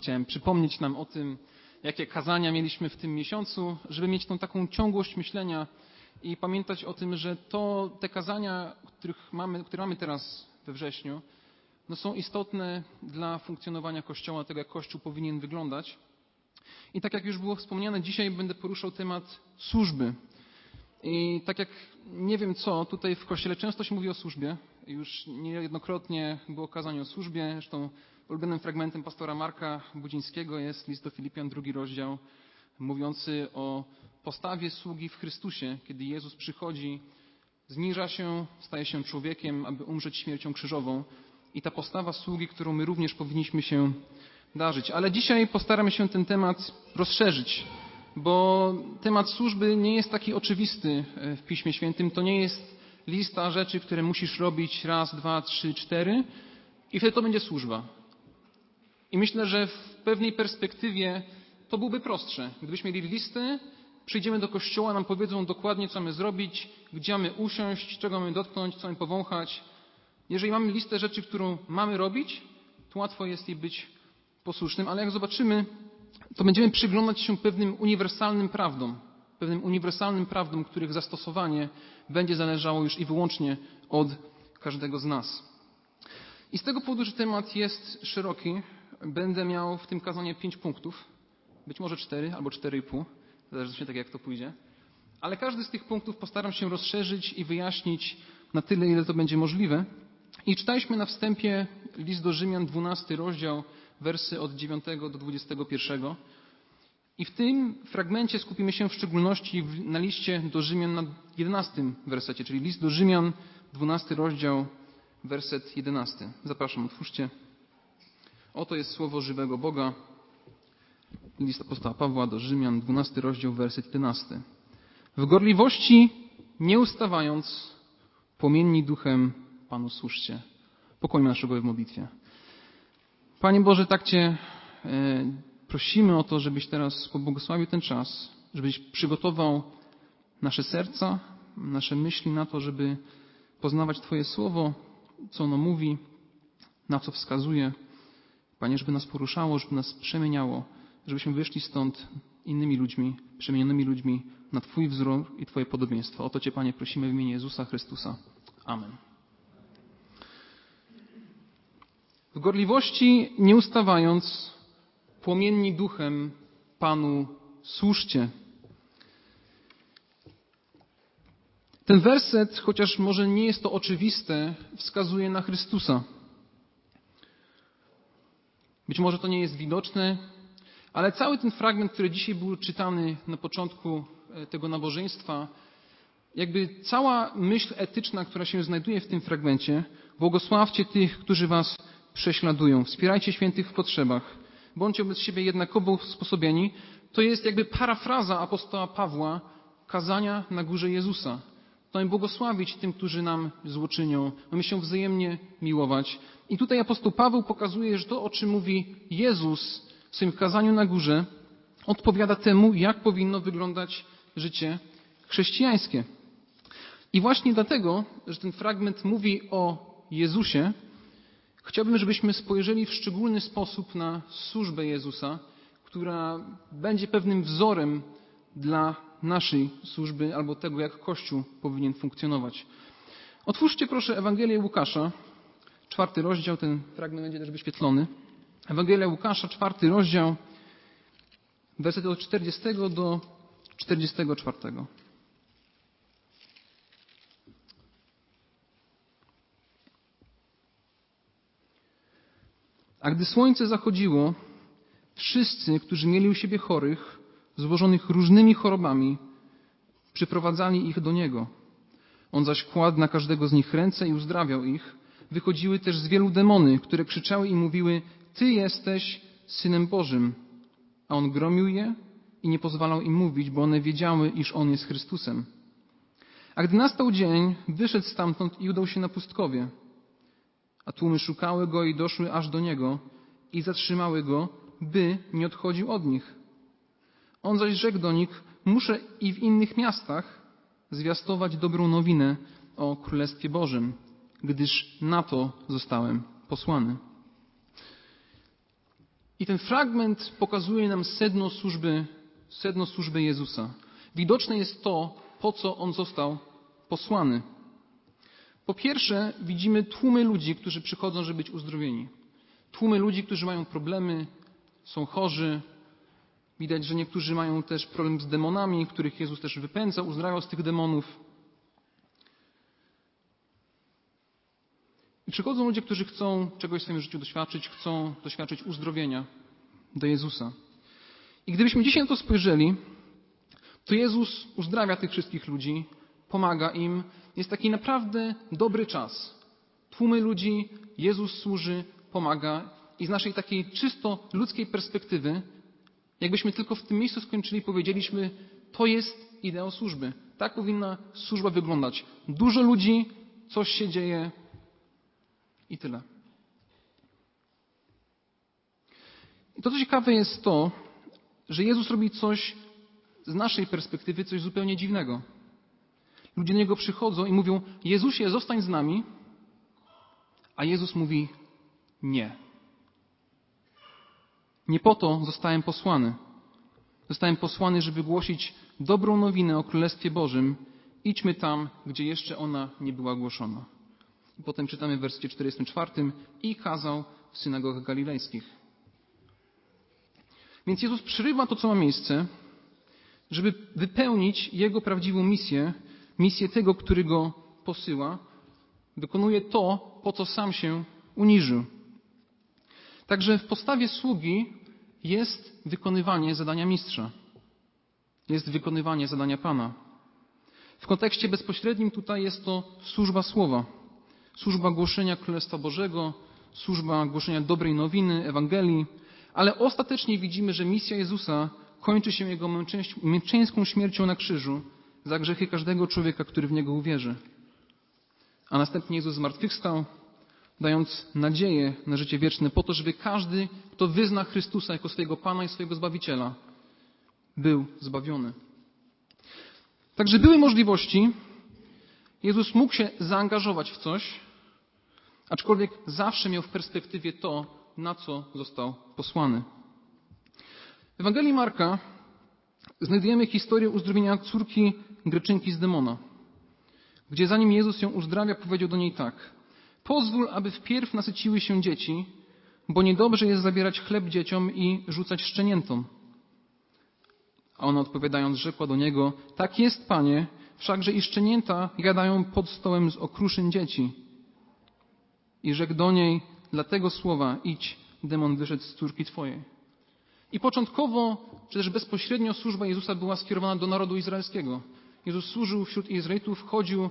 Chciałem przypomnieć nam o tym, jakie kazania mieliśmy w tym miesiącu, żeby mieć tą taką ciągłość myślenia i pamiętać o tym, że to te kazania, których mamy, które mamy teraz we wrześniu, no są istotne dla funkcjonowania Kościoła, tego jak Kościół powinien wyglądać. I tak jak już było wspomniane, dzisiaj będę poruszał temat służby. I tak jak nie wiem co, tutaj w Kościele często się mówi o służbie. Już niejednokrotnie było kazanie o służbie. Zresztą ulubionym fragmentem pastora Marka Budzińskiego jest list do Filipian, drugi rozdział, mówiący o postawie sługi w Chrystusie, kiedy Jezus przychodzi, zniża się, staje się człowiekiem, aby umrzeć śmiercią krzyżową. I ta postawa sługi, którą my również powinniśmy się darzyć. Ale dzisiaj postaramy się ten temat rozszerzyć, bo temat służby nie jest taki oczywisty e, w Piśmie Świętym. To nie jest lista rzeczy, które musisz robić raz, dwa, trzy, cztery i wtedy to będzie służba. I myślę, że w pewnej perspektywie to byłoby prostsze. Gdybyśmy mieli listę, przyjdziemy do kościoła, nam powiedzą dokładnie, co mamy zrobić, gdzie mamy usiąść, czego mamy dotknąć, co mamy powąchać. Jeżeli mamy listę rzeczy, którą mamy robić, to łatwo jest jej być posłusznym, ale jak zobaczymy, to będziemy przyglądać się pewnym uniwersalnym prawdom, pewnym uniwersalnym prawdom, których zastosowanie będzie zależało już i wyłącznie od każdego z nas. I z tego powodu, że temat jest szeroki, będę miał w tym kazaniu pięć punktów, być może cztery albo cztery i pół, zależy tak jak to pójdzie. Ale każdy z tych punktów postaram się rozszerzyć i wyjaśnić na tyle, ile to będzie możliwe. I czytaliśmy na wstępie list do Rzymian, 12 rozdział, wersy od 9 do 21. I w tym fragmencie skupimy się w szczególności na liście do Rzymian na 11 wersecie, czyli list do Rzymian, 12 rozdział, werset 11. Zapraszam, otwórzcie. Oto jest słowo żywego Boga. List apostoła Pawła do Rzymian, 12 rozdział, werset 11. W gorliwości nie ustawając, płomienni duchem Panu służcie. Pokojmy naszego w modlitwie. Panie Boże, tak Cię e, prosimy o to, żebyś teraz pobłogosławił ten czas, żebyś przygotował nasze serca, nasze myśli na to, żeby poznawać Twoje słowo, co ono mówi, na co wskazuje. Panie, żeby nas poruszało, żeby nas przemieniało, żebyśmy wyszli stąd innymi ludźmi, przemienionymi ludźmi na Twój wzór i Twoje podobieństwo. O to Cię, Panie, prosimy w imieniu Jezusa Chrystusa. Amen. W gorliwości nie ustawając, płomienni duchem Panu służcie. Ten werset, chociaż może nie jest to oczywiste, wskazuje na Chrystusa. Być może to nie jest widoczne, ale cały ten fragment, który dzisiaj był czytany na początku e, tego nabożeństwa, jakby cała myśl etyczna, która się znajduje w tym fragmencie, błogosławcie tych, którzy was prześladują, wspierajcie świętych w potrzebach, bądźcie wobec siebie jednakowo usposobieni, to jest jakby parafraza apostoła Pawła kazania na górze Jezusa. Mamy błogosławić tym, którzy nam złoczynią. Mamy się wzajemnie miłować. I tutaj apostoł Paweł pokazuje, że to, o czym mówi Jezus w swoim kazaniu na górze, odpowiada temu, jak powinno wyglądać życie chrześcijańskie. I właśnie dlatego, że ten fragment mówi o Jezusie, chciałbym, żebyśmy spojrzeli w szczególny sposób na służbę Jezusa, która będzie pewnym wzorem dla naszej służby albo tego, jak Kościół powinien funkcjonować. Otwórzcie proszę Ewangelię Łukasza, czwarty rozdział, ten fragment będzie też wyświetlony. Ewangelia Łukasza, czwarty rozdział, wersety od 40 do 44. A gdy słońce zachodziło, wszyscy, którzy mieli u siebie chorych, złożonych różnymi chorobami, przyprowadzali ich do Niego. On zaś kładł na każdego z nich ręce i uzdrawiał ich. Wychodziły też z wielu demony, które krzyczały i mówiły, Ty jesteś Synem Bożym. A On gromił je i nie pozwalał im mówić, bo one wiedziały, iż On jest Chrystusem. A gdy nastał dzień, wyszedł stamtąd i udał się na pustkowie – a tłumy szukały go i doszły aż do niego i zatrzymały go, by nie odchodził od nich. On zaś rzekł do nich, muszę i w innych miastach zwiastować dobrą nowinę o Królestwie Bożym, gdyż na to zostałem posłany. I ten fragment pokazuje nam sedno służby, sedno służby Jezusa. Widoczne jest to, po co on został posłany. Po pierwsze, widzimy tłumy ludzi, którzy przychodzą, żeby być uzdrowieni. Tłumy ludzi, którzy mają problemy, są chorzy. Widać, że niektórzy mają też problem z demonami, których Jezus też wypędza, uzdrawiał z tych demonów. I przychodzą ludzie, którzy chcą czegoś w swoim życiu doświadczyć, chcą doświadczyć uzdrowienia do Jezusa. I gdybyśmy dzisiaj na to spojrzeli, to Jezus uzdrawia tych wszystkich ludzi, pomaga im. Jest taki naprawdę dobry czas. Tłumy ludzi, Jezus służy, pomaga. I z naszej takiej czysto ludzkiej perspektywy, jakbyśmy tylko w tym miejscu skończyli, powiedzieliśmy, to jest ideał służby. Tak powinna służba wyglądać. Dużo ludzi, coś się dzieje i tyle. I to, co ciekawe jest to, że Jezus robi coś z naszej perspektywy, coś zupełnie dziwnego. Ludzie do Niego przychodzą i mówią, Jezusie, zostań z nami, a Jezus mówi, nie. Nie po to zostałem posłany. Zostałem posłany, żeby głosić dobrą nowinę o Królestwie Bożym. Idźmy tam, gdzie jeszcze ona nie była głoszona. I potem czytamy w wersji 44 i kazał w synagogach galilejskich. Więc Jezus przerywa to, co ma miejsce, żeby wypełnić Jego prawdziwą misję, misję tego, który Go posyła. Wykonuje to, po co sam się uniżył. Także w postawie sługi jest wykonywanie zadania mistrza. Jest wykonywanie zadania Pana. W kontekście bezpośrednim tutaj jest to służba słowa. Służba głoszenia Królestwa Bożego, służba głoszenia dobrej nowiny, Ewangelii, ale ostatecznie widzimy, że misja Jezusa kończy się Jego męczeńską śmiercią na krzyżu za grzechy każdego człowieka, który w Niego uwierzy. A następnie Jezus zmartwychwstał, dając nadzieję na życie wieczne, po to, żeby każdy, kto wyzna Chrystusa jako swojego Pana i swojego Zbawiciela, był zbawiony. Także były możliwości. Jezus mógł się zaangażować w coś, aczkolwiek zawsze miał w perspektywie to, na co został posłany. W Ewangelii Marka znajdujemy historię uzdrowienia córki Greczynki z demona, gdzie zanim Jezus ją uzdrawia, powiedział do niej tak – Pozwól, aby wpierw nasyciły się dzieci, bo niedobrze jest zabierać chleb dzieciom i rzucać szczeniętom. A ona odpowiadając rzekła do niego, tak jest, panie, wszakże i szczenięta jadają pod stołem z okruszyn dzieci. I rzekł do niej, dla tego słowa idź, demon wyszedł z córki twojej. I początkowo, czy też bezpośrednio służba Jezusa była skierowana do narodu izraelskiego. Jezus służył wśród Izraelitów, chodził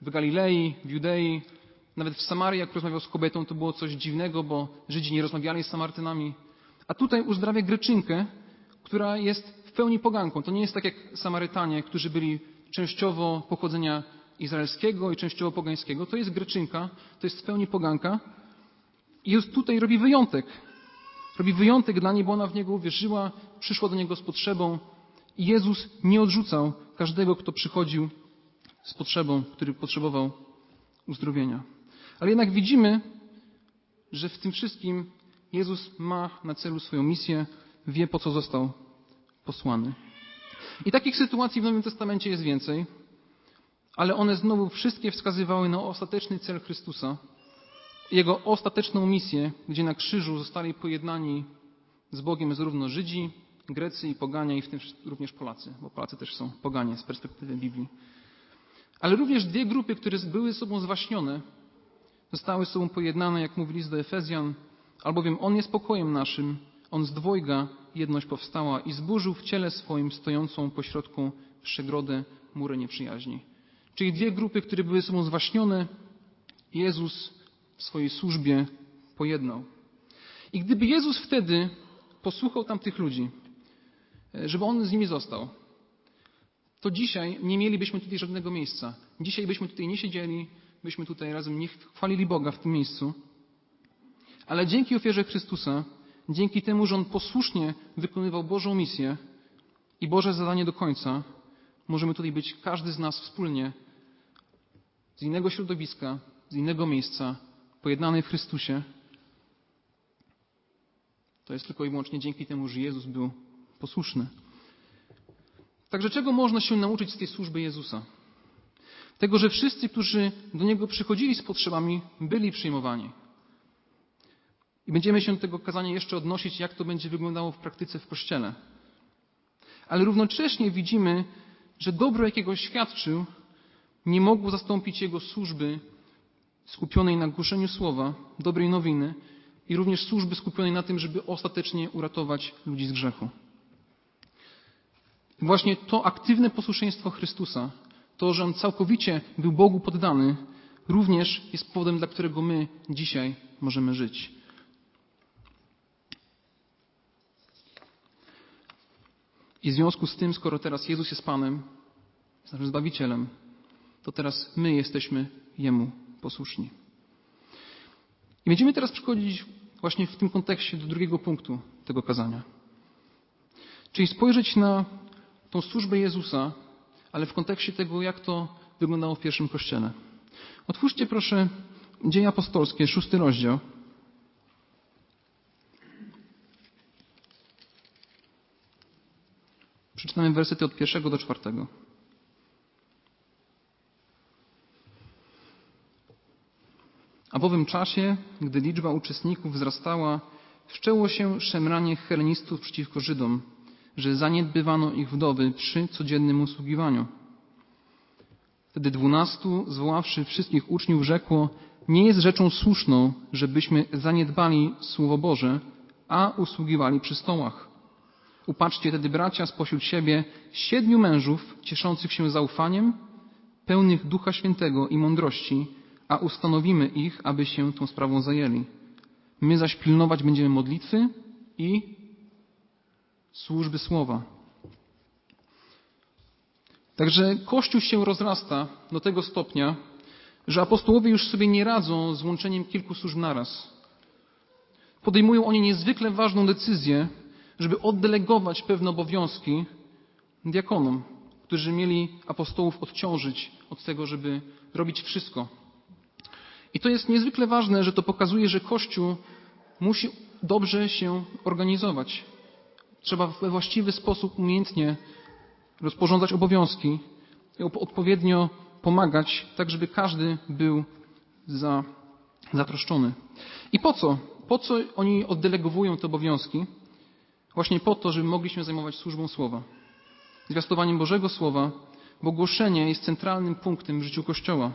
w Galilei, w Judei, nawet w Samarii, jak rozmawiał z kobietą, to było coś dziwnego, bo Żydzi nie rozmawiali z Samartynami. A tutaj uzdrawia Greczynkę, która jest w pełni poganką. To nie jest tak jak Samarytanie, którzy byli częściowo pochodzenia izraelskiego i częściowo pogańskiego. To jest Greczynka, to jest w pełni poganka. I Jezus tutaj robi wyjątek. Robi wyjątek dla niej, bo ona w Niego uwierzyła, przyszła do Niego z potrzebą. Jezus nie odrzucał każdego, kto przychodził z potrzebą, który potrzebował uzdrowienia. Ale jednak widzimy, że w tym wszystkim Jezus ma na celu swoją misję, wie po co został posłany. I takich sytuacji w Nowym Testamencie jest więcej, ale one znowu wszystkie wskazywały na ostateczny cel Chrystusa, Jego ostateczną misję, gdzie na krzyżu zostali pojednani z Bogiem zarówno Żydzi, Grecy i pogania, i w tym również Polacy, bo Polacy też są poganie z perspektywy Biblii. Ale również dwie grupy, które były sobą zwaśnione, zostały sobą pojednane, jak mówi list do Efezjan, albowiem On jest pokojem naszym, On z dwojga jedność powstała i zburzył w ciele swoim stojącą pośrodku przegrodę murę nieprzyjaźni. Czyli dwie grupy, które były sobą zwaśnione, Jezus w swojej służbie pojednał. I gdyby Jezus wtedy posłuchał tamtych ludzi, żeby On z nimi został, to dzisiaj nie mielibyśmy tutaj żadnego miejsca. Dzisiaj byśmy tutaj nie siedzieli, byśmy tutaj razem nie chwalili Boga w tym miejscu. Ale dzięki ofierze Chrystusa, dzięki temu, że On posłusznie wykonywał Bożą misję i Boże zadanie do końca, możemy tutaj być każdy z nas wspólnie z innego środowiska, z innego miejsca, pojednany w Chrystusie. To jest tylko i wyłącznie dzięki temu, że Jezus był posłuszny. Także czego można się nauczyć z tej służby Jezusa? Tego, że wszyscy, którzy do Niego przychodzili z potrzebami, byli przyjmowani. I będziemy się do tego kazania jeszcze odnosić, jak to będzie wyglądało w praktyce w Kościele. Ale równocześnie widzimy, że dobro, jakiego świadczył, nie mogło zastąpić jego służby skupionej na głoszeniu słowa, dobrej nowiny i również służby skupionej na tym, żeby ostatecznie uratować ludzi z grzechu. Właśnie to aktywne posłuszeństwo Chrystusa, to, że On całkowicie był Bogu poddany, również jest powodem, dla którego my dzisiaj możemy żyć. I w związku z tym, skoro teraz Jezus jest Panem, jest naszym Zbawicielem, to teraz my jesteśmy Jemu posłuszni. I będziemy teraz przychodzić właśnie w tym kontekście do drugiego punktu tego kazania. Czyli spojrzeć na tą służbę Jezusa, ale w kontekście tego, jak to wyglądało w pierwszym kościele. Otwórzcie proszę Dzieje Apostolskie, szósty rozdział. Przeczytamy wersety od pierwszego do czwartego. A w owym czasie, gdy liczba uczestników wzrastała, wszczęło się szemranie helenistów przeciwko Żydom, że zaniedbywano ich wdowy przy codziennym usługiwaniu. Wtedy dwunastu, zwoławszy wszystkich uczniów, rzekło, nie jest rzeczą słuszną, żebyśmy zaniedbali Słowo Boże, a usługiwali przy stołach. Upatrzcie tedy bracia spośród siebie siedmiu mężów cieszących się zaufaniem, pełnych Ducha Świętego i mądrości, a ustanowimy ich, aby się tą sprawą zajęli. My zaś pilnować będziemy modlitwy i służby słowa. Także Kościół się rozrasta do tego stopnia, że apostołowie już sobie nie radzą z łączeniem kilku służb naraz. Podejmują oni niezwykle ważną decyzję, żeby oddelegować pewne obowiązki diakonom, którzy mieli apostołów odciążyć od tego, żeby robić wszystko. I to jest niezwykle ważne, że to pokazuje, że Kościół musi dobrze się organizować. Trzeba we właściwy sposób umiejętnie rozporządzać obowiązki i odpowiednio pomagać, tak żeby każdy był za, zatroszczony. I po co? Po co oni oddelegowują te obowiązki? Właśnie po to, żeby mogli się zajmować służbą Słowa. Zwiastowaniem Bożego Słowa, bo głoszenie jest centralnym punktem w życiu Kościoła.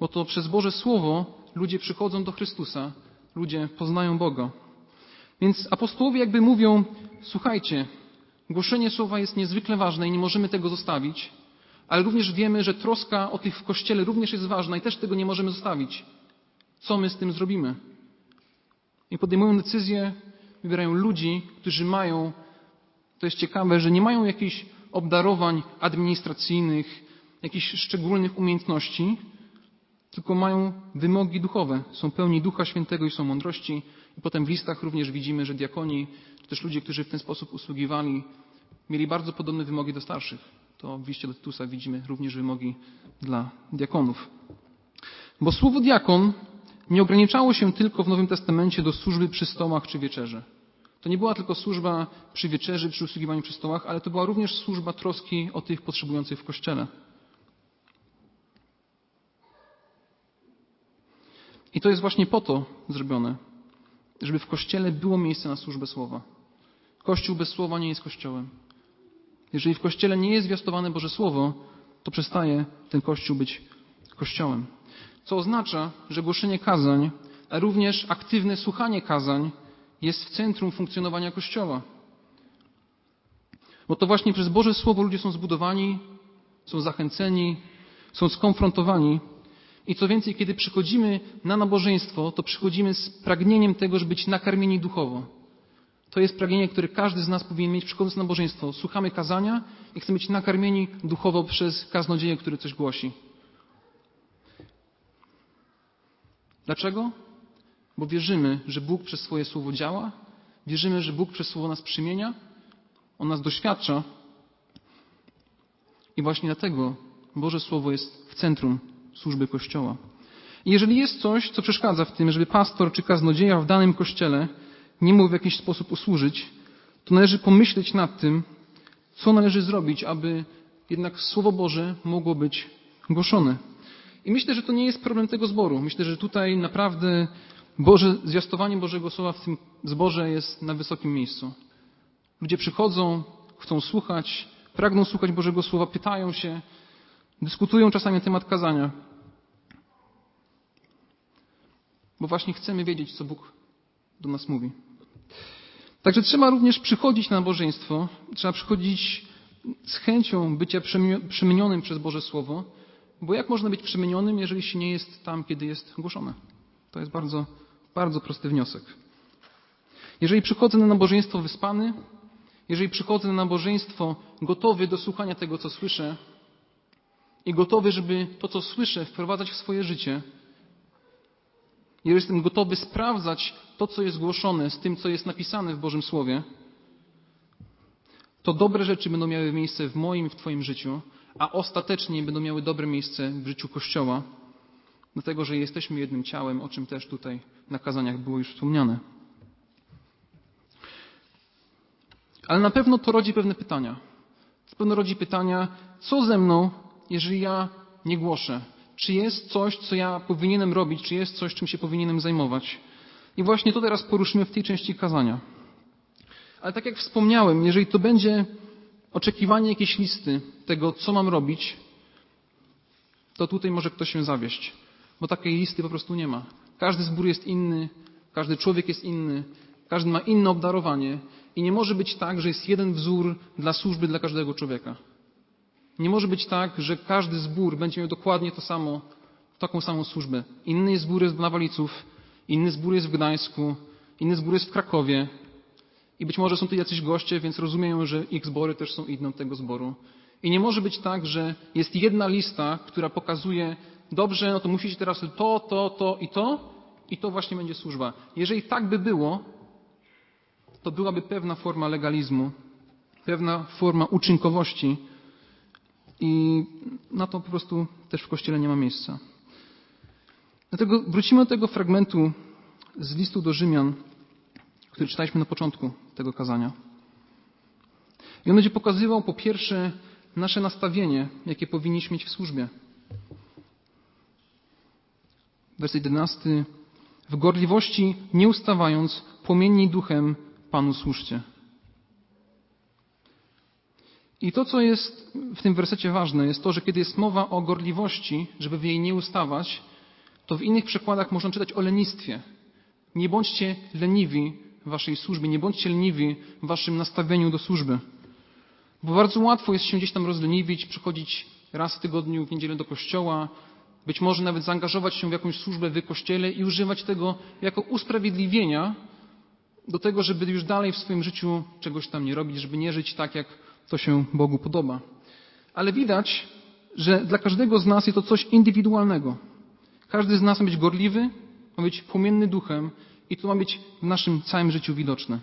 Bo to przez Boże Słowo ludzie przychodzą do Chrystusa, ludzie poznają Boga. Więc apostołowie jakby mówią, słuchajcie, głoszenie Słowa jest niezwykle ważne i nie możemy tego zostawić, ale również wiemy, że troska o tych w Kościele również jest ważna i też tego nie możemy zostawić. Co my z tym zrobimy? I podejmują decyzję, wybierają ludzi, którzy mają, to jest ciekawe, że nie mają jakichś obdarowań administracyjnych, jakichś szczególnych umiejętności, tylko mają wymogi duchowe. Są pełni Ducha Świętego i są mądrości. I potem w listach również widzimy, że diakoni, też ludzie, którzy w ten sposób usługiwali, mieli bardzo podobne wymogi do starszych. To w liście do Tytusa widzimy również wymogi dla diakonów. Bo słowo diakon nie ograniczało się tylko w Nowym Testamencie do służby przy stołach czy wieczerze. To nie była tylko służba przy wieczerzy, przy usługiwaniu przy stołach, ale to była również służba troski o tych potrzebujących w Kościele. I to jest właśnie po to zrobione, żeby w Kościele było miejsce na służbę Słowa. Kościół bez Słowa nie jest Kościołem. Jeżeli w Kościele nie jest zwiastowane Boże Słowo, to przestaje ten Kościół być Kościołem. Co oznacza, że głoszenie kazań, a również aktywne słuchanie kazań jest w centrum funkcjonowania Kościoła. Bo to właśnie przez Boże Słowo ludzie są zbudowani, są zachęceni, są skonfrontowani i co więcej, kiedy przychodzimy na nabożeństwo, to przychodzimy z pragnieniem tego, żeby być nakarmieni duchowo. To jest pragnienie, które każdy z nas powinien mieć przychodząc na nabożeństwo. Słuchamy kazania i chcemy być nakarmieni duchowo przez kaznodzieję, który coś głosi. Dlaczego? Bo wierzymy, że Bóg przez swoje słowo działa, wierzymy, że Bóg przez słowo nas przymienia, On nas doświadcza i właśnie dlatego Boże Słowo jest w centrum służby Kościoła. I jeżeli jest coś, co przeszkadza w tym, żeby pastor czy kaznodzieja w danym kościele nie mógł w jakiś sposób usłużyć, to należy pomyśleć nad tym, co należy zrobić, aby jednak Słowo Boże mogło być głoszone. I myślę, że to nie jest problem tego zboru. Myślę, że tutaj naprawdę Boże, zwiastowanie Bożego Słowa w tym zborze jest na wysokim miejscu. Ludzie przychodzą, chcą słuchać, pragną słuchać Bożego Słowa, pytają się, dyskutują czasami na temat kazania. Bo właśnie chcemy wiedzieć, co Bóg do nas mówi. Także trzeba również przychodzić na nabożeństwo, trzeba przychodzić z chęcią bycia przemienionym przez Boże Słowo, bo jak można być przemienionym, jeżeli się nie jest tam, kiedy jest głoszone? To jest bardzo, bardzo prosty wniosek. Jeżeli przychodzę na nabożeństwo wyspany, jeżeli przychodzę na nabożeństwo gotowy do słuchania tego, co słyszę i gotowy, żeby to, co słyszę, wprowadzać w swoje życie, jeżeli jestem gotowy sprawdzać to, co jest głoszone z tym, co jest napisane w Bożym Słowie, to dobre rzeczy będą miały miejsce w moim w Twoim życiu, a ostatecznie będą miały dobre miejsce w życiu Kościoła, dlatego że jesteśmy jednym ciałem, o czym też tutaj na kazaniach było już wspomniane. Ale na pewno to rodzi pewne pytania. Na pewno rodzi pytania, co ze mną, jeżeli ja nie głoszę? Czy jest coś, co ja powinienem robić? Czy jest coś, czym się powinienem zajmować? I właśnie to teraz poruszymy w tej części kazania. Ale tak jak wspomniałem, jeżeli to będzie oczekiwanie jakiejś listy tego, co mam robić, to tutaj może ktoś się zawieść, bo takiej listy po prostu nie ma. Każdy zbór jest inny, każdy człowiek jest inny, każdy ma inne obdarowanie i nie może być tak, że jest jeden wzór dla służby dla każdego człowieka. Nie może być tak, że każdy zbór będzie miał dokładnie to samo, taką samą służbę. Inny zbór jest dla Waliców, inny zbór jest w Gdańsku, inny zbór jest w Krakowie. I być może są tu jacyś goście, więc rozumieją, że ich zbory też są inną tego zboru. I nie może być tak, że jest jedna lista, która pokazuje, dobrze, no to musicie teraz to, to, to i to, i to właśnie będzie służba. Jeżeli tak by było, to byłaby pewna forma legalizmu, pewna forma uczynkowości i na to po prostu też w Kościele nie ma miejsca. Dlatego wrócimy do tego fragmentu z listu do Rzymian, który czytaliśmy na początku tego kazania. I on będzie pokazywał po pierwsze nasze nastawienie, jakie powinniśmy mieć w służbie. Werset 11. W gorliwości nie ustawając, płomienni duchem Panu służcie. I to, co jest w tym wersecie ważne, jest to, że kiedy jest mowa o gorliwości, żeby w jej nie ustawać, to w innych przekładach można czytać o lenistwie. Nie bądźcie leniwi w waszej służbie, nie bądźcie leniwi w waszym nastawieniu do służby. Bo bardzo łatwo jest się gdzieś tam rozleniwić, przychodzić raz w tygodniu w niedzielę do kościoła, być może nawet zaangażować się w jakąś służbę w kościele i używać tego jako usprawiedliwienia do tego, żeby już dalej w swoim życiu czegoś tam nie robić, żeby nie żyć tak, jak to się Bogu podoba. Ale widać, że dla każdego z nas jest to coś indywidualnego. Każdy z nas ma być gorliwy, ma być płomienny duchem i to ma być w naszym całym życiu widoczne.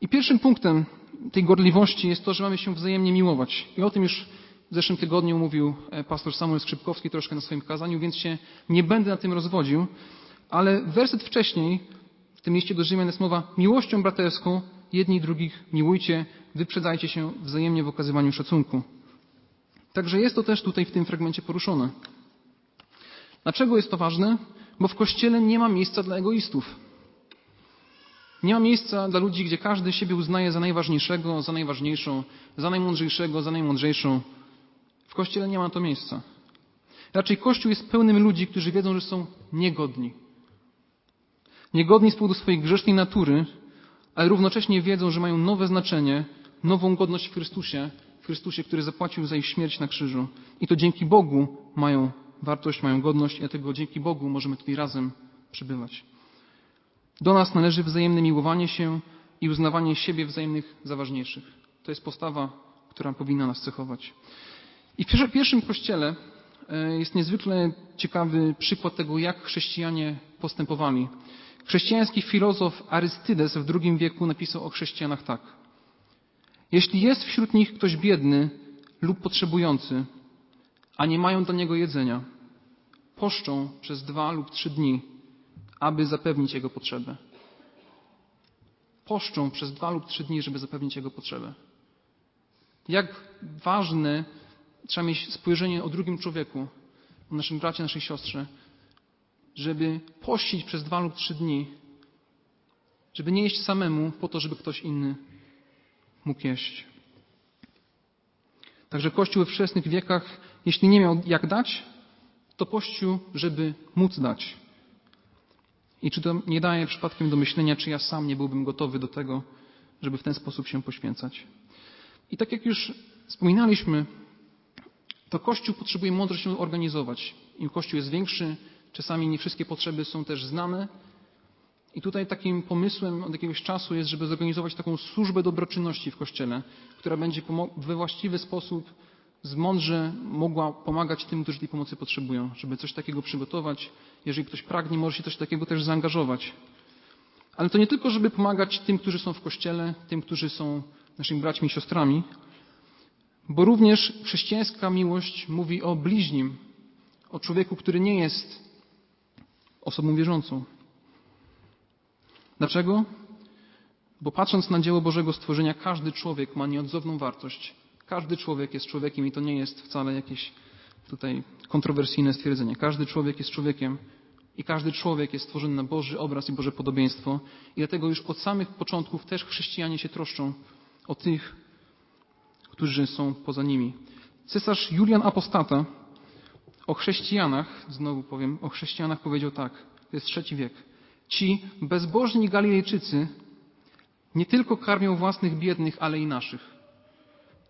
I pierwszym punktem tej gorliwości jest to, że mamy się wzajemnie miłować. I o tym już w zeszłym tygodniu mówił e, pastor Samuel Skrzypkowski troszkę na swoim kazaniu, więc się nie będę na tym rozwodził, ale werset wcześniej w tym liście do Rzymian jest mowa miłością braterską jedni drugich miłujcie, wyprzedzajcie się wzajemnie w okazywaniu szacunku. Także jest to też tutaj w tym fragmencie poruszone. Dlaczego jest to ważne? Bo w Kościele nie ma miejsca dla egoistów. Nie ma miejsca dla ludzi, gdzie każdy siebie uznaje za najważniejszego, za najważniejszą, za najmądrzejszego, za najmądrzejszą. W Kościele nie ma to miejsca. Raczej Kościół jest pełnym ludzi, którzy wiedzą, że są niegodni. Niegodni z powodu swojej grzesznej natury, ale równocześnie wiedzą, że mają nowe znaczenie, nową godność w Chrystusie, w Chrystusie, który zapłacił za ich śmierć na krzyżu. I to dzięki Bogu mają wartość, mają godność i dlatego dzięki Bogu możemy tutaj razem przebywać. Do nas należy wzajemne miłowanie się i uznawanie siebie wzajemnych za ważniejszych. To jest postawa, która powinna nas cechować. I w pierwszym kościele e, jest niezwykle ciekawy przykład tego, jak chrześcijanie postępowali. Chrześcijański filozof Arystydes w II wieku napisał o chrześcijanach tak. Jeśli jest wśród nich ktoś biedny lub potrzebujący, a nie mają dla niego jedzenia, poszczą przez dwa lub trzy dni, aby zapewnić jego potrzebę. poszczą przez dwa lub trzy dni, żeby zapewnić jego potrzebę. Jak ważne trzeba mieć spojrzenie o drugim człowieku, o naszym bracie, naszej siostrze, żeby pościć przez dwa lub trzy dni, żeby nie jeść samemu po to, żeby ktoś inny mógł jeść. Także Kościół we wczesnych wiekach, jeśli nie miał jak dać, to pościł, żeby móc dać. I czy to nie daje przypadkiem do myślenia, czy ja sam nie byłbym gotowy do tego, żeby w ten sposób się poświęcać. I tak jak już wspominaliśmy, to Kościół potrzebuje mądrze się organizować. Im Kościół jest większy, czasami nie wszystkie potrzeby są też znane. I tutaj takim pomysłem od jakiegoś czasu jest, żeby zorganizować taką służbę dobroczynności w Kościele, która będzie we właściwy sposób mądrze mogła pomagać tym, którzy tej pomocy potrzebują, żeby coś takiego przygotować. Jeżeli ktoś pragnie, może się coś takiego też zaangażować. Ale to nie tylko, żeby pomagać tym, którzy są w Kościele, tym, którzy są naszymi braćmi i siostrami, bo również chrześcijańska miłość mówi o bliźnim, o człowieku, który nie jest osobą wierzącą. Dlaczego? Bo patrząc na dzieło Bożego stworzenia, każdy człowiek ma nieodzowną wartość. Każdy człowiek jest człowiekiem i to nie jest wcale jakieś tutaj kontrowersyjne stwierdzenie. Każdy człowiek jest człowiekiem i każdy człowiek jest stworzony na Boży obraz i Boże podobieństwo. I dlatego już od samych początków też chrześcijanie się troszczą o tych, którzy są poza nimi. Cesarz Julian Apostata o chrześcijanach, znowu powiem, o chrześcijanach powiedział tak, to jest trzeci wiek. Ci bezbożni Galilejczycy nie tylko karmią własnych biednych, ale i naszych.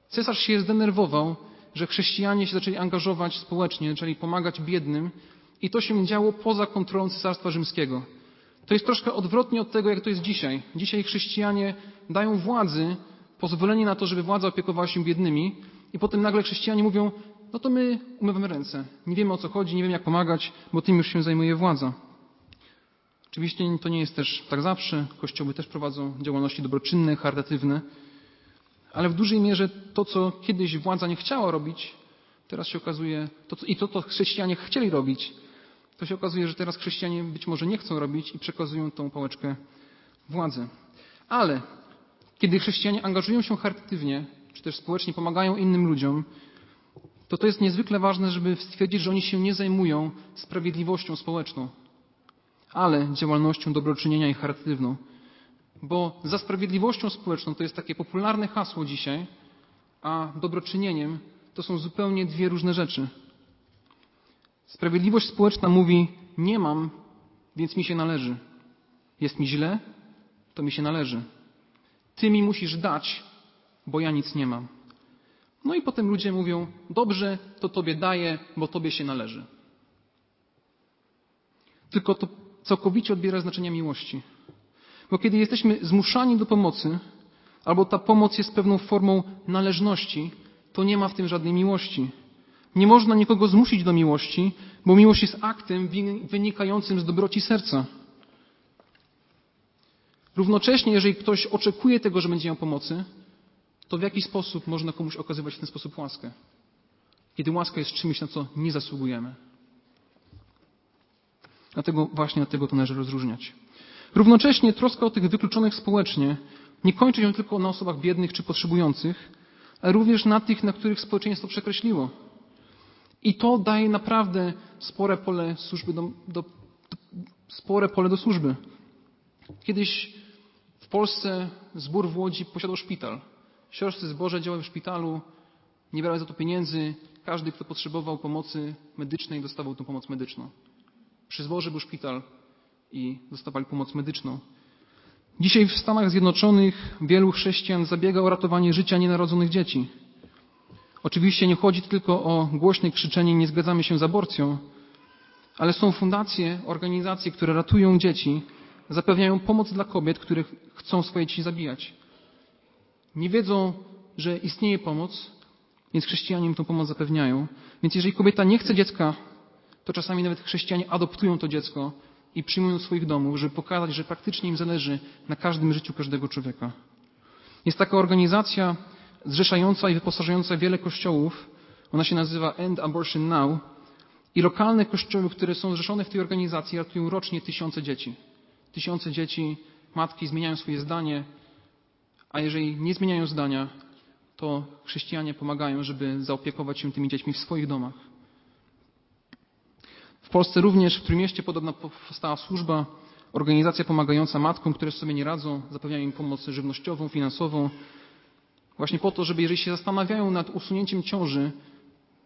Cesarz się zdenerwował, że chrześcijanie się zaczęli angażować społecznie, zaczęli pomagać biednym i to się działo poza kontrolą Cesarstwa Rzymskiego. To jest troszkę odwrotnie od tego, jak to jest dzisiaj. Dzisiaj chrześcijanie dają władzy pozwolenie na to, żeby władza opiekowała się biednymi i potem nagle chrześcijanie mówią, no to my umywamy ręce. Nie wiemy o co chodzi, nie wiemy jak pomagać, bo tym już się zajmuje władza. Oczywiście to nie jest też tak zawsze. Kościoły też prowadzą działalności dobroczynne, charytatywne, ale w dużej mierze to, co kiedyś władza nie chciała robić, teraz się okazuje, to, i to, co chrześcijanie chcieli robić, to się okazuje, że teraz chrześcijanie być może nie chcą robić i przekazują tą pałeczkę władzy. Ale kiedy chrześcijanie angażują się charytatywnie, czy też społecznie pomagają innym ludziom, to to jest niezwykle ważne, żeby stwierdzić, że oni się nie zajmują sprawiedliwością społeczną, ale działalnością dobroczynienia i charytatywną. Bo za sprawiedliwością społeczną to jest takie popularne hasło dzisiaj, a dobroczynieniem to są zupełnie dwie różne rzeczy. Sprawiedliwość społeczna mówi: Nie mam, więc mi się należy. Jest mi źle, to mi się należy. Ty mi musisz dać, bo ja nic nie mam. No i potem ludzie mówią: Dobrze, to Tobie daję, bo Tobie się należy. Tylko to całkowicie odbiera znaczenia miłości. Bo kiedy jesteśmy zmuszani do pomocy, albo ta pomoc jest pewną formą należności, to nie ma w tym żadnej miłości. Nie można nikogo zmusić do miłości, bo miłość jest aktem wynikającym z dobroci serca. Równocześnie, jeżeli ktoś oczekuje tego, że będzie miał pomocy, to w jaki sposób można komuś okazywać w ten sposób łaskę? Kiedy łaska jest czymś, na co nie zasługujemy. Dlatego właśnie dlatego to należy rozróżniać. Równocześnie troska o tych wykluczonych społecznie nie kończy się tylko na osobach biednych czy potrzebujących, ale również na tych, na których społeczeństwo przekreśliło. I to daje naprawdę spore pole służby do, do, do spore pole do służby. Kiedyś w Polsce zbór w Łodzi posiadał szpital. Siostry zboże działały w szpitalu, nie brały za to pieniędzy. Każdy, kto potrzebował pomocy medycznej, dostawał tę pomoc medyczną. Przy zborze był szpital i dostawali pomoc medyczną. Dzisiaj w Stanach Zjednoczonych wielu chrześcijan zabiega o ratowanie życia nienarodzonych dzieci. Oczywiście nie chodzi tylko o głośne krzyczenie nie zgadzamy się z aborcją, ale są fundacje, organizacje, które ratują dzieci, zapewniają pomoc dla kobiet, które chcą swoje dzieci zabijać. Nie wiedzą, że istnieje pomoc, więc chrześcijanie im tę pomoc zapewniają. Więc jeżeli kobieta nie chce dziecka, to czasami nawet chrześcijanie adoptują to dziecko i przyjmują do swoich domów, żeby pokazać, że praktycznie im zależy na każdym życiu każdego człowieka. Jest taka organizacja zrzeszająca i wyposażająca wiele kościołów. Ona się nazywa End Abortion Now. I lokalne kościoły, które są zrzeszone w tej organizacji, ratują rocznie tysiące dzieci. Tysiące dzieci matki zmieniają swoje zdanie, a jeżeli nie zmieniają zdania, to chrześcijanie pomagają, żeby zaopiekować się tymi dziećmi w swoich domach. W Polsce również w Trójmieście podobna powstała służba, organizacja pomagająca matkom, które sobie nie radzą, zapewniają im pomoc żywnościową, finansową, właśnie po to, żeby jeżeli się zastanawiają nad usunięciem ciąży,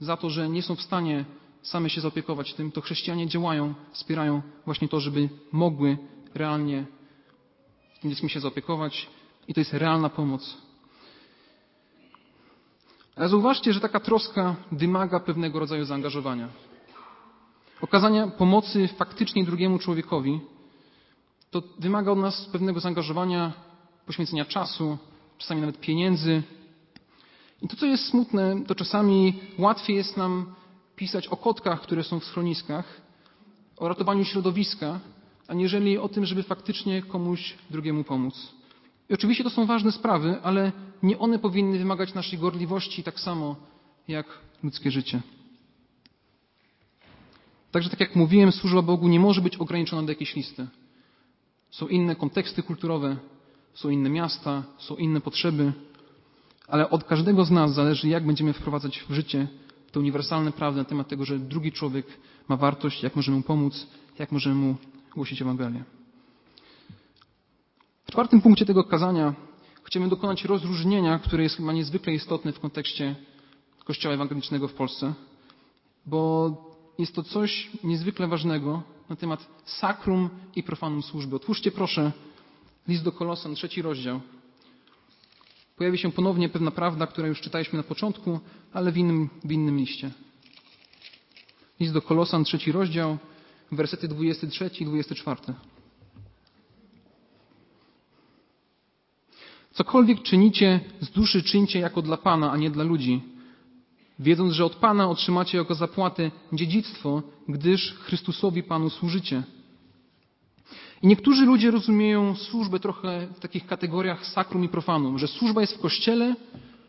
za to, że nie są w stanie same się zaopiekować tym, to chrześcijanie działają, wspierają właśnie to, żeby mogły realnie tym dzieckiem się zaopiekować i to jest realna pomoc. Ale zauważcie, że taka troska wymaga pewnego rodzaju zaangażowania. Okazania pomocy faktycznie drugiemu człowiekowi to wymaga od nas pewnego zaangażowania, poświęcenia czasu, czasami nawet pieniędzy. I to, co jest smutne, to czasami łatwiej jest nam pisać o kotkach, które są w schroniskach, o ratowaniu środowiska, aniżeli o tym, żeby faktycznie komuś drugiemu pomóc. I oczywiście to są ważne sprawy, ale nie one powinny wymagać naszej gorliwości tak samo jak ludzkie życie. Także tak jak mówiłem, służba Bogu nie może być ograniczona do jakiejś listy. Są inne konteksty kulturowe, są inne miasta, są inne potrzeby, ale od każdego z nas zależy, jak będziemy wprowadzać w życie te uniwersalne prawdy na temat tego, że drugi człowiek ma wartość, jak możemy mu pomóc, jak możemy mu głosić Ewangelię. W czwartym punkcie tego kazania chcemy dokonać rozróżnienia, które jest chyba niezwykle istotne w kontekście Kościoła Ewangelicznego w Polsce, bo jest to coś niezwykle ważnego na temat sakrum i profanum służby. Otwórzcie proszę list do Kolosan, trzeci rozdział. Pojawi się ponownie pewna prawda, którą już czytaliśmy na początku, ale w innym, w innym liście. List do Kolosan, trzeci rozdział, wersety 23 i 24. Cokolwiek czynicie z duszy, czyńcie jako dla Pana, a nie dla ludzi, wiedząc, że od Pana otrzymacie jako zapłatę dziedzictwo, gdyż Chrystusowi Panu służycie. I niektórzy ludzie rozumieją służbę trochę w takich kategoriach sakrum i profanum, że służba jest w kościele,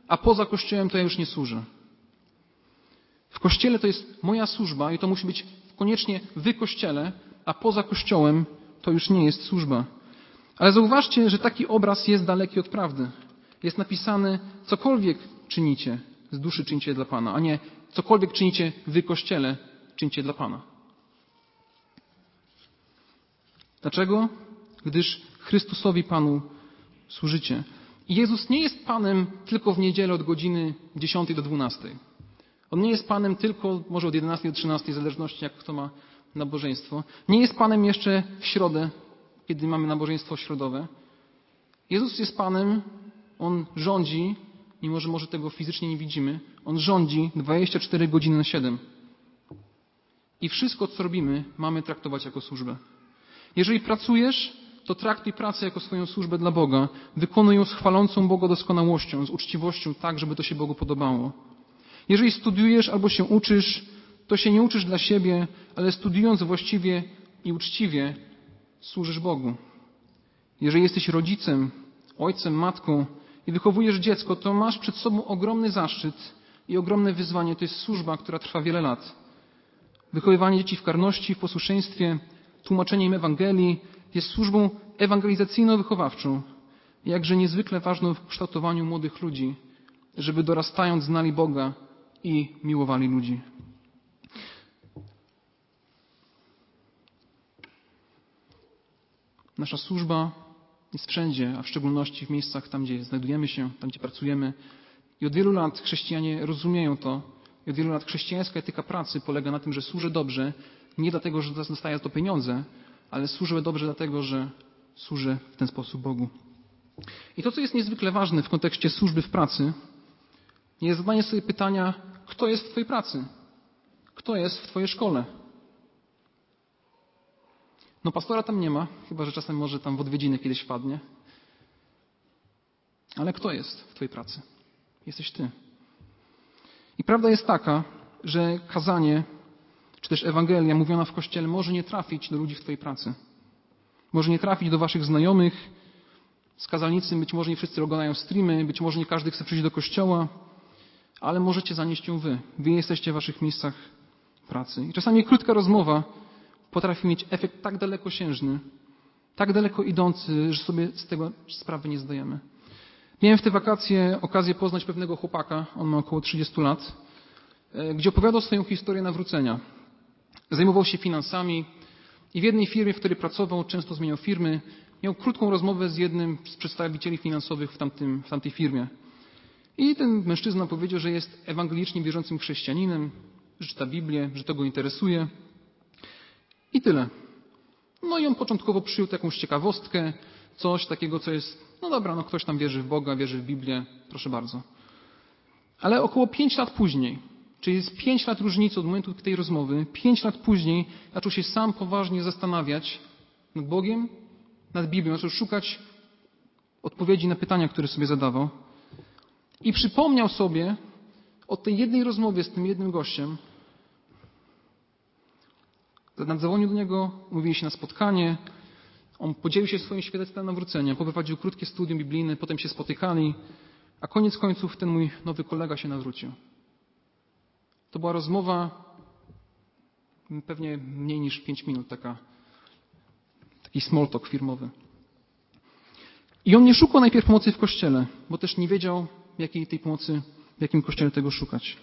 a poza kościołem to ja już nie służę. W kościele to jest moja służba i to musi być koniecznie w kościele, a poza kościołem to już nie jest służba. Ale zauważcie, że taki obraz jest daleki od prawdy. Jest napisane, cokolwiek czynicie, z duszy czyńcie dla Pana, a nie cokolwiek czynicie w kościele, czyńcie dla Pana. Dlaczego? Gdyż Chrystusowi Panu służycie. I Jezus nie jest Panem tylko w niedzielę od godziny 10 do 12. On nie jest Panem tylko może od 11 do 13, w zależności jak kto ma nabożeństwo. Nie jest Panem jeszcze w środę, kiedy mamy nabożeństwo środowe. Jezus jest Panem, On rządzi, mimo że może tego fizycznie nie widzimy, On rządzi 24 godziny na 7. I wszystko, co robimy, mamy traktować jako służbę. Jeżeli pracujesz, to traktuj pracę jako swoją służbę dla Boga. Wykonuj ją z chwalącą Boga doskonałością, z uczciwością, tak, żeby to się Bogu podobało. Jeżeli studiujesz albo się uczysz, to się nie uczysz dla siebie, ale studiując właściwie i uczciwie, służysz Bogu. Jeżeli jesteś rodzicem, ojcem, matką i wychowujesz dziecko, to masz przed sobą ogromny zaszczyt i ogromne wyzwanie. To jest służba, która trwa wiele lat. Wychowywanie dzieci w karności, w posłuszeństwie, tłumaczeniem Ewangelii jest służbą ewangelizacyjno-wychowawczą, jakże niezwykle ważną w kształtowaniu młodych ludzi, żeby dorastając znali Boga i miłowali ludzi. Nasza służba jest wszędzie, a w szczególności w miejscach tam, gdzie znajdujemy się, tam, gdzie pracujemy. I od wielu lat chrześcijanie rozumieją to. I od wielu lat chrześcijańska etyka pracy polega na tym, że służę dobrze, nie dlatego, że dostaję to pieniądze, ale służę dobrze dlatego, że służę w ten sposób Bogu. I to, co jest niezwykle ważne w kontekście służby w pracy, jest zadanie sobie pytania, kto jest w Twojej pracy? Kto jest w Twojej szkole? No pastora tam nie ma, chyba że czasem może tam w odwiedziny kiedyś wpadnie. Ale kto jest w Twojej pracy? Jesteś Ty. I prawda jest taka, że kazanie, czy też Ewangelia mówiona w kościele może nie trafić do ludzi w Twojej pracy. Może nie trafić do Waszych znajomych. Z kazalnicy być może nie wszyscy oglądają streamy, być może nie każdy chce przyjść do kościoła, ale możecie zanieść ją Wy. Wy jesteście w Waszych miejscach pracy. I czasami krótka rozmowa potrafi mieć efekt tak dalekosiężny, Tak daleko idący, że sobie z tego sprawy nie zdajemy. Miałem w te wakacje okazję poznać pewnego chłopaka, on ma około 30 lat, e, gdzie opowiadał swoją historię nawrócenia. Zajmował się finansami i w jednej firmie, w której pracował, często zmieniał firmy, miał krótką rozmowę z jednym z przedstawicieli finansowych w, tamtym, w tamtej firmie. I ten mężczyzna powiedział, że jest ewangelicznie wierzącym chrześcijaninem, że czyta Biblię, że to go interesuje. I tyle. No i on początkowo przyjął taką ciekawostkę, coś takiego, co jest, no dobra, no ktoś tam wierzy w Boga, wierzy w Biblię, proszę bardzo. Ale około pięć lat później, czyli jest pięć lat różnicy od momentu tej rozmowy, pięć lat później zaczął się sam poważnie zastanawiać nad Bogiem, nad Biblią, zaczął szukać odpowiedzi na pytania, które sobie zadawał. I przypomniał sobie o tej jednej rozmowie z tym jednym gościem. Zadzwonił do niego, mówili się na spotkanie. On podzielił się swoim świadectwem nawrócenia, poprowadził krótkie studium biblijne, potem się spotykali, a koniec końców ten mój nowy kolega się nawrócił. To była rozmowa pewnie mniej niż pięć minut, taka, taki small talk firmowy. I on nie szukał najpierw pomocy w kościele, bo też nie wiedział, jakiej tej pomocy, w jakim kościele tego szukać.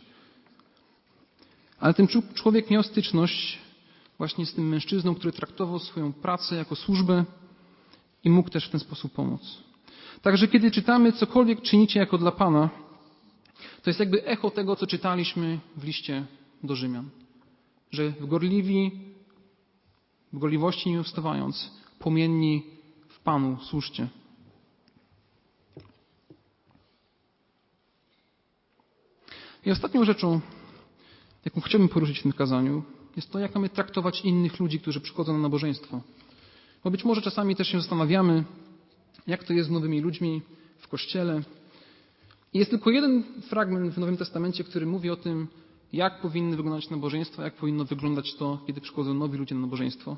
Ale ten człowiek miał styczność właśnie z tym mężczyzną, który traktował swoją pracę jako służbę i mógł też w ten sposób pomóc. Także kiedy czytamy cokolwiek czynicie jako dla Pana, to jest jakby echo tego, co czytaliśmy w liście do Rzymian. Że w gorliwi, w gorliwości nie ustawając, płomienni w Panu służcie. I ostatnią rzeczą, jaką chciałbym poruszyć w tym kazaniu, jest to, jak mamy traktować innych ludzi, którzy przychodzą na nabożeństwo. Bo być może czasami też się zastanawiamy, jak to jest z nowymi ludźmi w kościele. I jest tylko jeden fragment w Nowym Testamencie, który mówi o tym, jak powinny wyglądać nabożeństwa, jak powinno wyglądać to, kiedy przychodzą nowi ludzie na nabożeństwo.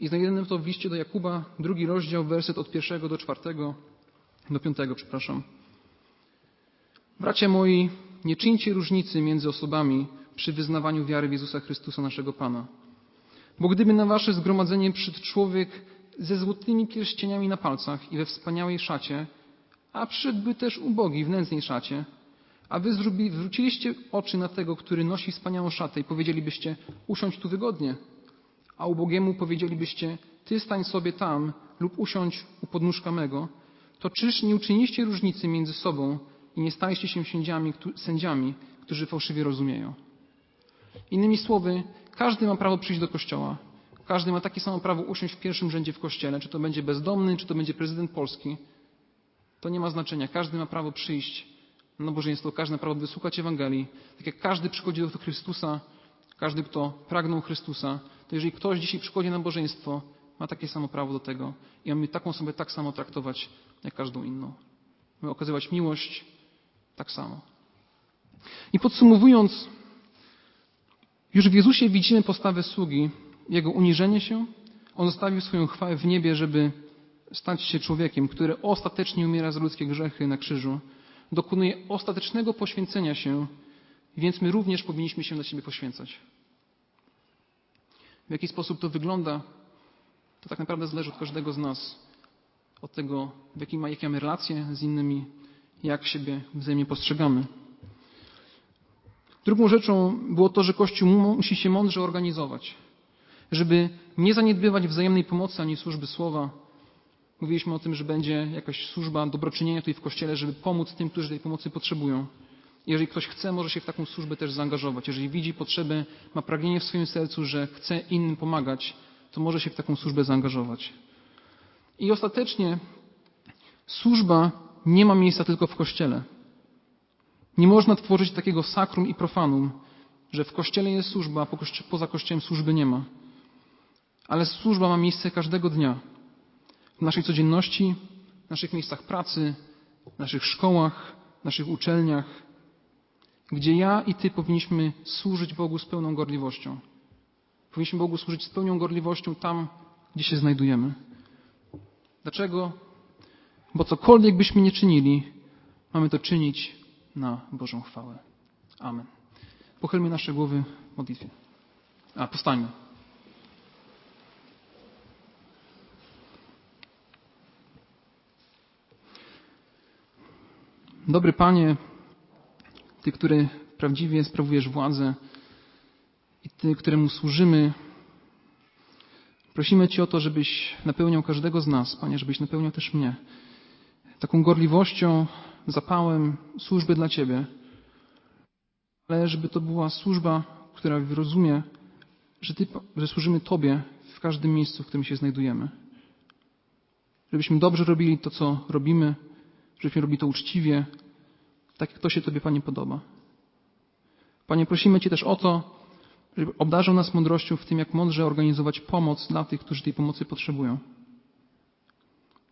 I znajdziemy to w liście do Jakuba, drugi rozdział, werset od pierwszego do czwartego, do piątego, przepraszam. Bracia moi, nie czyńcie różnicy między osobami przy wyznawaniu wiary w Jezusa Chrystusa, naszego Pana. Bo gdyby na wasze zgromadzenie przyszedł człowiek ze złotymi pierścieniami na palcach i we wspaniałej szacie, a przyszedłby też ubogi w nędznej szacie, a wy zwróciliście oczy na tego, który nosi wspaniałą szatę i powiedzielibyście, usiądź tu wygodnie, a ubogiemu powiedzielibyście, ty stań sobie tam lub usiądź u podnóżka mego, to czyż nie uczyniliście różnicy między sobą i nie staliście się sędziami, którzy fałszywie rozumieją. Innymi słowy, każdy ma prawo przyjść do kościoła. Każdy ma takie samo prawo usiąść w pierwszym rzędzie w kościele, czy to będzie bezdomny, czy to będzie prezydent Polski. To nie ma znaczenia. Każdy ma prawo przyjść na nabożeństwo, każdy ma prawo wysłuchać Ewangelii. Tak jak każdy przychodzi do Chrystusa, każdy, kto pragnął Chrystusa, to jeżeli ktoś dzisiaj przychodzi na nabożeństwo, ma takie samo prawo do tego i mamy taką osobę tak samo traktować, jak każdą inną. Mamy okazywać miłość, tak samo. I podsumowując, już w Jezusie widzimy postawę sługi, Jego uniżenie się. On zostawił swoją chwałę w niebie, żeby stać się człowiekiem, który ostatecznie umiera za ludzkie grzechy na krzyżu. Dokonuje ostatecznego poświęcenia się, więc my również powinniśmy się dla siebie poświęcać. W jaki sposób to wygląda, to tak naprawdę zależy od każdego z nas. Od tego, w jakiej ma, jakie mamy relacje z innymi, jak siebie wzajemnie postrzegamy. Drugą rzeczą było to, że Kościół musi się mądrze organizować, żeby nie zaniedbywać wzajemnej pomocy ani służby słowa. Mówiliśmy o tym, że będzie jakaś służba dobroczynienia tutaj w Kościele, żeby pomóc tym, którzy tej pomocy potrzebują. Jeżeli ktoś chce, może się w taką służbę też zaangażować. Jeżeli widzi potrzebę, ma pragnienie w swoim sercu, że chce innym pomagać, to może się w taką służbę zaangażować. I ostatecznie służba nie ma miejsca tylko w kościele. Nie można tworzyć takiego sakrum i profanum, że w kościele jest służba, a poza kościołem służby nie ma. Ale służba ma miejsce każdego dnia. W naszej codzienności, w naszych miejscach pracy, w naszych szkołach, w naszych uczelniach, gdzie ja i Ty powinniśmy służyć Bogu z pełną gorliwością. Powinniśmy Bogu służyć z pełną gorliwością tam, gdzie się znajdujemy. Dlaczego? Bo cokolwiek byśmy nie czynili, mamy to czynić na Bożą chwałę. Amen. Pochylmy nasze głowy w modlitwie. A, powstańmy. Dobry Panie, Ty, który prawdziwie sprawujesz władzę i Ty, któremu służymy, prosimy Cię o to, żebyś napełniał każdego z nas, Panie, żebyś napełniał też mnie taką gorliwością, zapałem służby dla Ciebie, ale żeby to była służba, która rozumie, że, ty, że służymy Tobie w każdym miejscu, w którym się znajdujemy. Żebyśmy dobrze robili to, co robimy, żebyśmy robili to uczciwie, tak jak to się Tobie, Panie, podoba. Panie, prosimy Cię też o to, żeby obdarzył nas mądrością w tym, jak mądrze organizować pomoc dla tych, którzy tej pomocy potrzebują.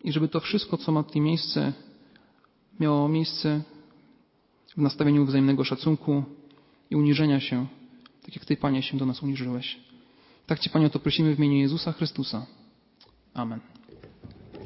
I żeby to wszystko, co ma tutaj miejsce, miało miejsce w nastawieniu wzajemnego szacunku i uniżenia się, tak jak Ty, Panie, się do nas uniżyłeś. Tak Cię, Panie, o to prosimy w imieniu Jezusa Chrystusa. Amen.